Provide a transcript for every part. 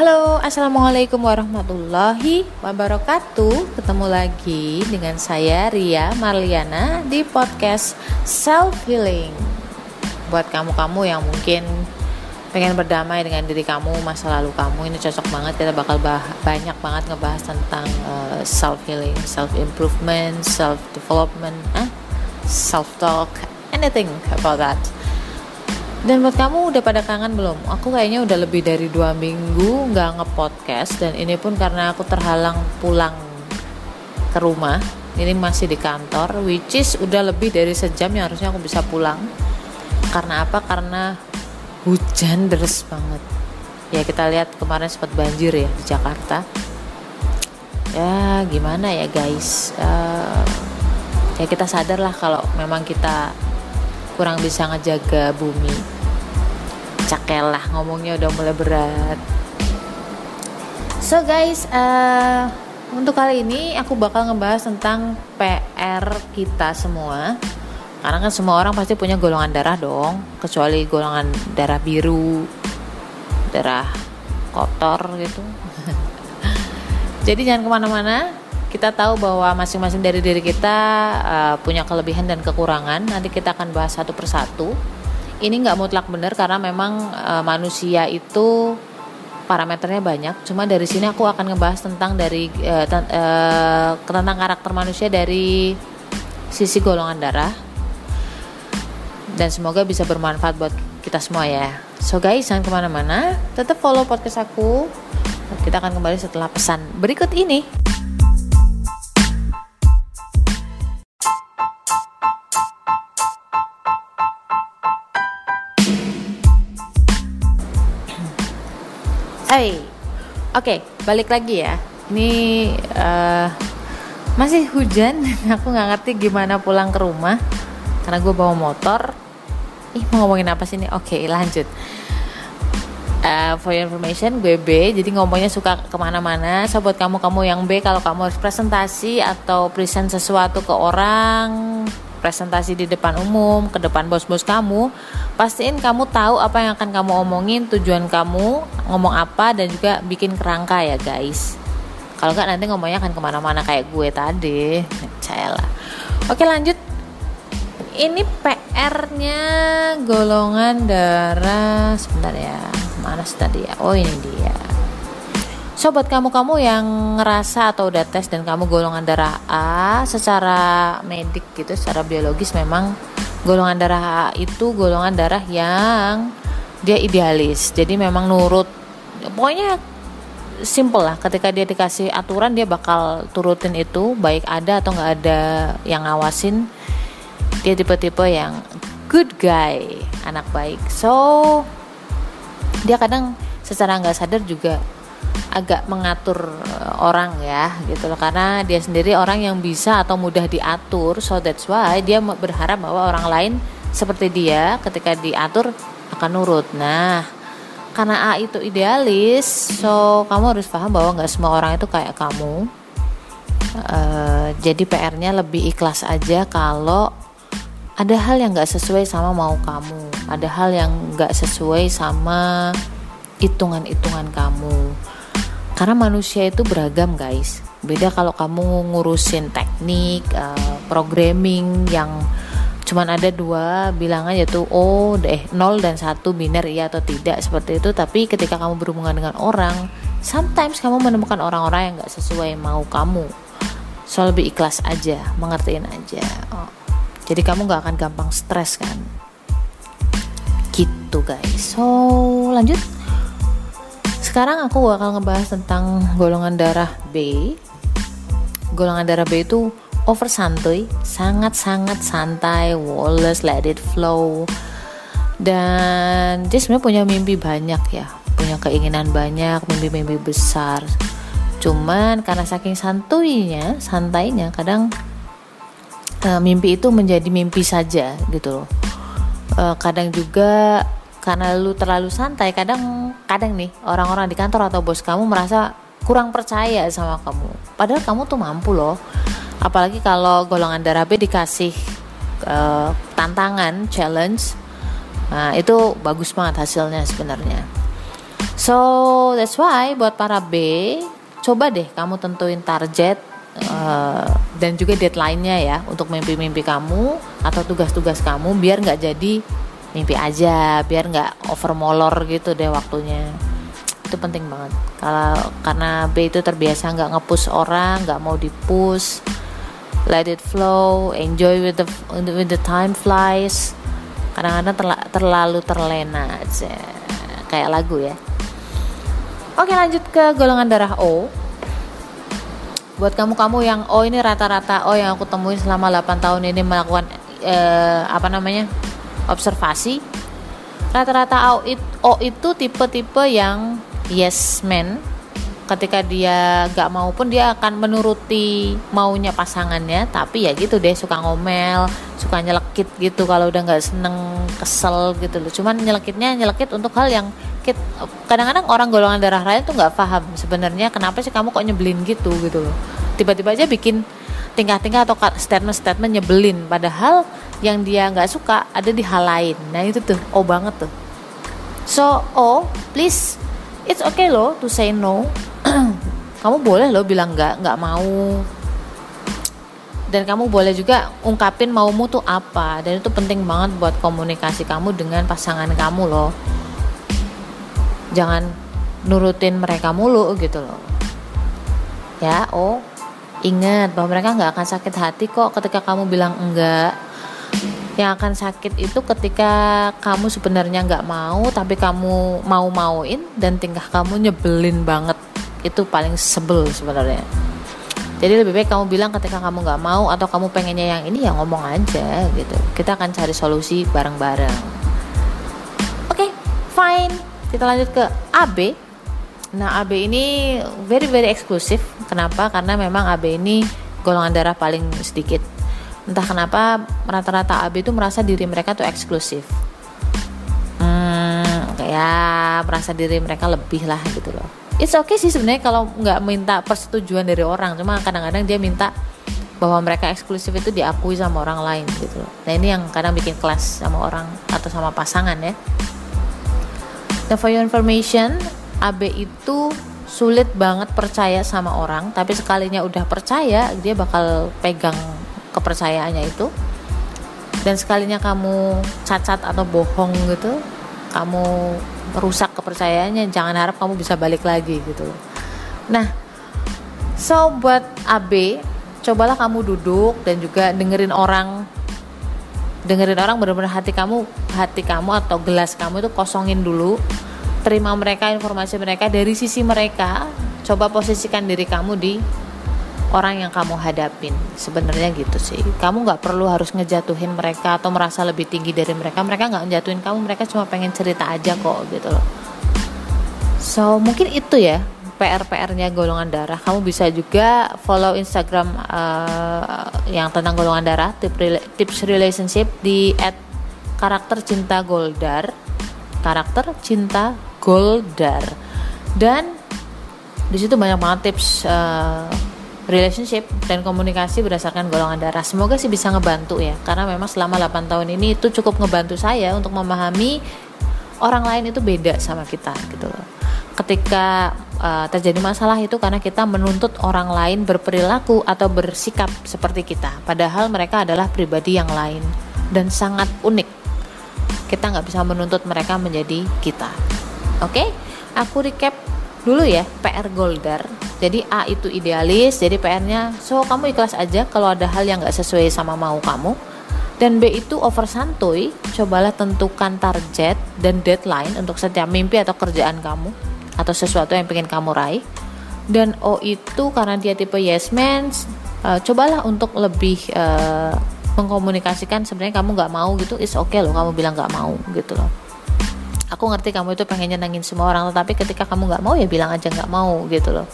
Halo, assalamualaikum warahmatullahi wabarakatuh. Ketemu lagi dengan saya Ria Marliana di podcast Self Healing. Buat kamu-kamu yang mungkin pengen berdamai dengan diri kamu, masa lalu kamu ini cocok banget. Kita bakal bah banyak banget ngebahas tentang uh, self healing, self improvement, self development, eh? self talk, anything about that dan buat kamu udah pada kangen belum? Aku kayaknya udah lebih dari dua minggu nggak ngepodcast dan ini pun karena aku terhalang pulang ke rumah. Ini masih di kantor, which is udah lebih dari sejam yang harusnya aku bisa pulang. Karena apa? Karena hujan deras banget. Ya kita lihat kemarin sempat banjir ya di Jakarta. Ya gimana ya guys? Uh, ya kita sadar lah kalau memang kita kurang bisa ngejaga bumi. Cakel lah ngomongnya udah mulai berat. So guys uh, untuk kali ini aku bakal ngebahas tentang PR kita semua. Karena kan semua orang pasti punya golongan darah dong kecuali golongan darah biru darah kotor gitu. Jadi jangan ke mana-mana kita tahu bahwa masing-masing dari diri kita uh, punya kelebihan dan kekurangan. Nanti kita akan bahas satu persatu. Ini nggak mutlak benar karena memang uh, manusia itu parameternya banyak. Cuma dari sini aku akan ngebahas tentang dari uh, uh, tentang karakter manusia dari sisi golongan darah. Dan semoga bisa bermanfaat buat kita semua ya. So guys, jangan ke mana-mana. Tetap follow podcast aku. Kita akan kembali setelah pesan berikut ini. Hai, oke okay, balik lagi ya. Ini uh, masih hujan, aku nggak ngerti gimana pulang ke rumah karena gue bawa motor. Ih mau ngomongin apa sih ini? Oke okay, lanjut. Uh, for your information, gue B, jadi ngomongnya suka ke mana-mana. So buat kamu-kamu yang B, kalau kamu harus presentasi atau present sesuatu ke orang, presentasi di depan umum, ke depan bos-bos kamu, pastiin kamu tahu apa yang akan kamu omongin, tujuan kamu, ngomong apa, dan juga bikin kerangka ya guys. Kalau nggak nanti ngomongnya akan ke mana-mana kayak gue tadi, lah. Oke lanjut. Ini PR-nya golongan darah sebentar ya. Mana tadi ya? Oh ini dia. Sobat kamu-kamu yang ngerasa atau udah tes dan kamu golongan darah A secara medik gitu, secara biologis memang golongan darah A itu golongan darah yang dia idealis. Jadi memang nurut. Pokoknya simple lah ketika dia dikasih aturan dia bakal turutin itu baik ada atau nggak ada yang ngawasin dia tipe-tipe yang good guy anak baik so dia kadang secara nggak sadar juga agak mengatur eh, orang ya gitu loh. Karena dia sendiri orang yang bisa atau mudah diatur. So that's why dia berharap bahwa orang lain seperti dia ketika diatur akan nurut. Nah karena A itu idealis so kamu harus paham bahwa nggak semua orang itu kayak kamu. Uh, jadi PR-nya lebih ikhlas aja kalau ada hal yang nggak sesuai sama mau kamu. Ada hal yang nggak sesuai sama hitungan-hitungan kamu karena manusia itu beragam guys. Beda kalau kamu ngurusin teknik uh, programming yang cuman ada dua bilangan yaitu oh deh nol dan satu biner iya atau tidak seperti itu. Tapi ketika kamu berhubungan dengan orang sometimes kamu menemukan orang-orang yang gak sesuai mau kamu. So lebih ikhlas aja mengertiin aja. Oh. jadi kamu gak akan gampang stres kan? Gitu guys. So lanjut sekarang aku bakal ngebahas tentang golongan darah B. Golongan darah B itu over santuy, sangat-sangat santai, wallet, let it flow. Dan dia sebenarnya punya mimpi banyak ya, punya keinginan banyak, mimpi-mimpi besar. Cuman karena saking santuynya, santainya, kadang uh, mimpi itu menjadi mimpi saja gitu loh. Uh, kadang juga karena lu terlalu santai kadang kadang nih orang-orang di kantor atau bos kamu merasa kurang percaya sama kamu. Padahal kamu tuh mampu loh. Apalagi kalau golongan darah B dikasih uh, tantangan challenge nah itu bagus banget hasilnya sebenarnya. So that's why buat para B coba deh kamu tentuin target uh, dan juga deadline-nya ya untuk mimpi-mimpi kamu atau tugas-tugas kamu biar nggak jadi mimpi aja biar nggak over molor gitu deh waktunya. Itu penting banget. Kalau karena B itu terbiasa nggak ngepush orang nggak mau dipush. Let it flow enjoy with the with the time flies. Kadang-kadang terla, terlalu terlena aja. Kayak lagu ya. Oke lanjut ke golongan darah O. Buat kamu-kamu yang O ini rata-rata O yang aku temuin selama 8 tahun ini melakukan eh, apa namanya observasi. Rata-rata O itu tipe-tipe yang yes man. Ketika dia gak mau pun dia akan menuruti maunya pasangannya. Tapi ya gitu deh suka ngomel suka nyelekit gitu kalau udah nggak seneng kesel gitu loh. Cuman nyelekitnya nyelekit untuk hal yang kadang-kadang orang golongan darah lain tuh nggak paham sebenarnya kenapa sih kamu kok nyebelin gitu gitu loh. Tiba-tiba aja bikin tingkah-tingkah atau statement-statement nyebelin. Padahal yang dia nggak suka ada di hal lain. Nah itu tuh oh banget tuh. So oh please it's okay loh to say no. Kamu boleh loh bilang nggak nggak mau. Dan kamu boleh juga ungkapin maumu tuh apa. Dan itu penting banget buat komunikasi kamu dengan pasangan kamu loh. Jangan nurutin mereka mulu gitu loh. Ya oh ingat bahwa mereka nggak akan sakit hati kok ketika kamu bilang enggak yang akan sakit itu ketika kamu sebenarnya nggak mau tapi kamu mau mauin dan tingkah kamu nyebelin banget. Itu paling sebel sebenarnya. Jadi lebih baik kamu bilang ketika kamu nggak mau atau kamu pengennya yang ini ya ngomong aja gitu. Kita akan cari solusi bareng-bareng. Oke okay, fine. Kita lanjut ke AB nah AB ini very very eksklusif. Kenapa? Karena memang AB ini golongan darah paling sedikit entah kenapa rata-rata AB itu merasa diri mereka tuh eksklusif. Hmm, kayak merasa diri mereka lebih lah gitu loh. It's okay sih sebenarnya kalau nggak minta persetujuan dari orang. Cuma kadang-kadang dia minta bahwa mereka eksklusif itu diakui sama orang lain gitu loh. Nah ini yang kadang bikin kelas sama orang atau sama pasangan ya. Nah for your information AB itu sulit banget percaya sama orang. Tapi sekalinya udah percaya dia bakal pegang kepercayaannya itu. Dan sekalinya kamu cacat atau bohong gitu kamu rusak kepercayaannya jangan harap kamu bisa balik lagi gitu. Nah so buat AB cobalah kamu duduk dan juga dengerin orang dengerin orang benar-benar hati kamu hati kamu atau gelas kamu itu kosongin dulu. Terima mereka informasi mereka. Dari sisi mereka coba posisikan diri kamu di orang yang kamu hadapin. Sebenarnya gitu sih. Kamu nggak perlu harus ngejatuhin mereka atau merasa lebih tinggi dari mereka. Mereka nggak ngejatuhin kamu mereka cuma pengen cerita aja kok gitu loh. So mungkin itu ya PR PR-nya golongan darah. Kamu bisa juga follow Instagram uh, yang tentang golongan darah tips relationship di at karakter cinta goldar. Karakter cinta goldar. Dan di situ banyak banget tips uh, relationship dan komunikasi berdasarkan golongan darah. Semoga sih bisa ngebantu ya, karena memang selama 8 tahun ini itu cukup ngebantu saya untuk memahami orang lain itu beda sama kita gitu loh. Ketika uh, terjadi masalah itu karena kita menuntut orang lain berperilaku atau bersikap seperti kita, padahal mereka adalah pribadi yang lain dan sangat unik. Kita nggak bisa menuntut mereka menjadi kita. Oke, okay? aku recap dulu ya PR Goldar jadi A itu idealis jadi PR-nya so kamu ikhlas aja kalau ada hal yang nggak sesuai sama mau kamu. Dan B itu over santuy cobalah tentukan target dan deadline untuk setiap mimpi atau kerjaan kamu atau sesuatu yang pengen kamu raih. Dan O itu karena dia tipe yes man uh, cobalah untuk lebih uh, mengkomunikasikan sebenarnya kamu nggak mau gitu is okay loh kamu bilang nggak mau gitu loh aku ngerti kamu itu pengen nyenengin semua orang tetapi ketika kamu nggak mau ya bilang aja nggak mau gitu loh.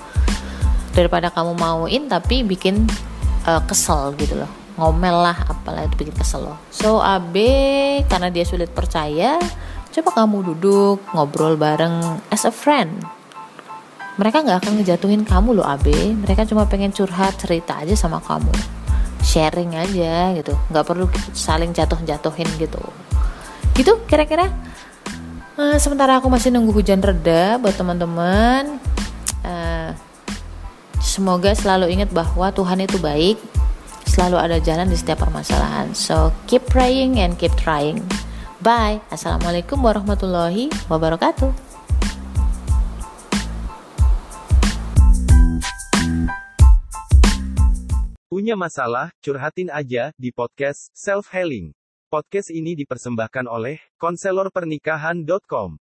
Daripada kamu mauin tapi bikin uh, kesel gitu loh. Ngomel lah apalah itu bikin kesel loh. So AB karena dia sulit percaya coba kamu duduk ngobrol bareng as a friend. Mereka nggak akan ngejatuhin kamu loh AB mereka cuma pengen curhat cerita aja sama kamu. Sharing aja gitu. Nggak perlu saling jatuh jatuhin gitu. Gitu kira-kira Uh, sementara aku masih nunggu hujan reda buat teman-teman. Uh, semoga selalu ingat bahwa Tuhan itu baik, selalu ada jalan di setiap permasalahan. So keep praying and keep trying. Bye. Assalamualaikum warahmatullahi wabarakatuh. Punya masalah, curhatin aja di podcast Self Healing. Podcast ini dipersembahkan oleh konselorpernikahan.com.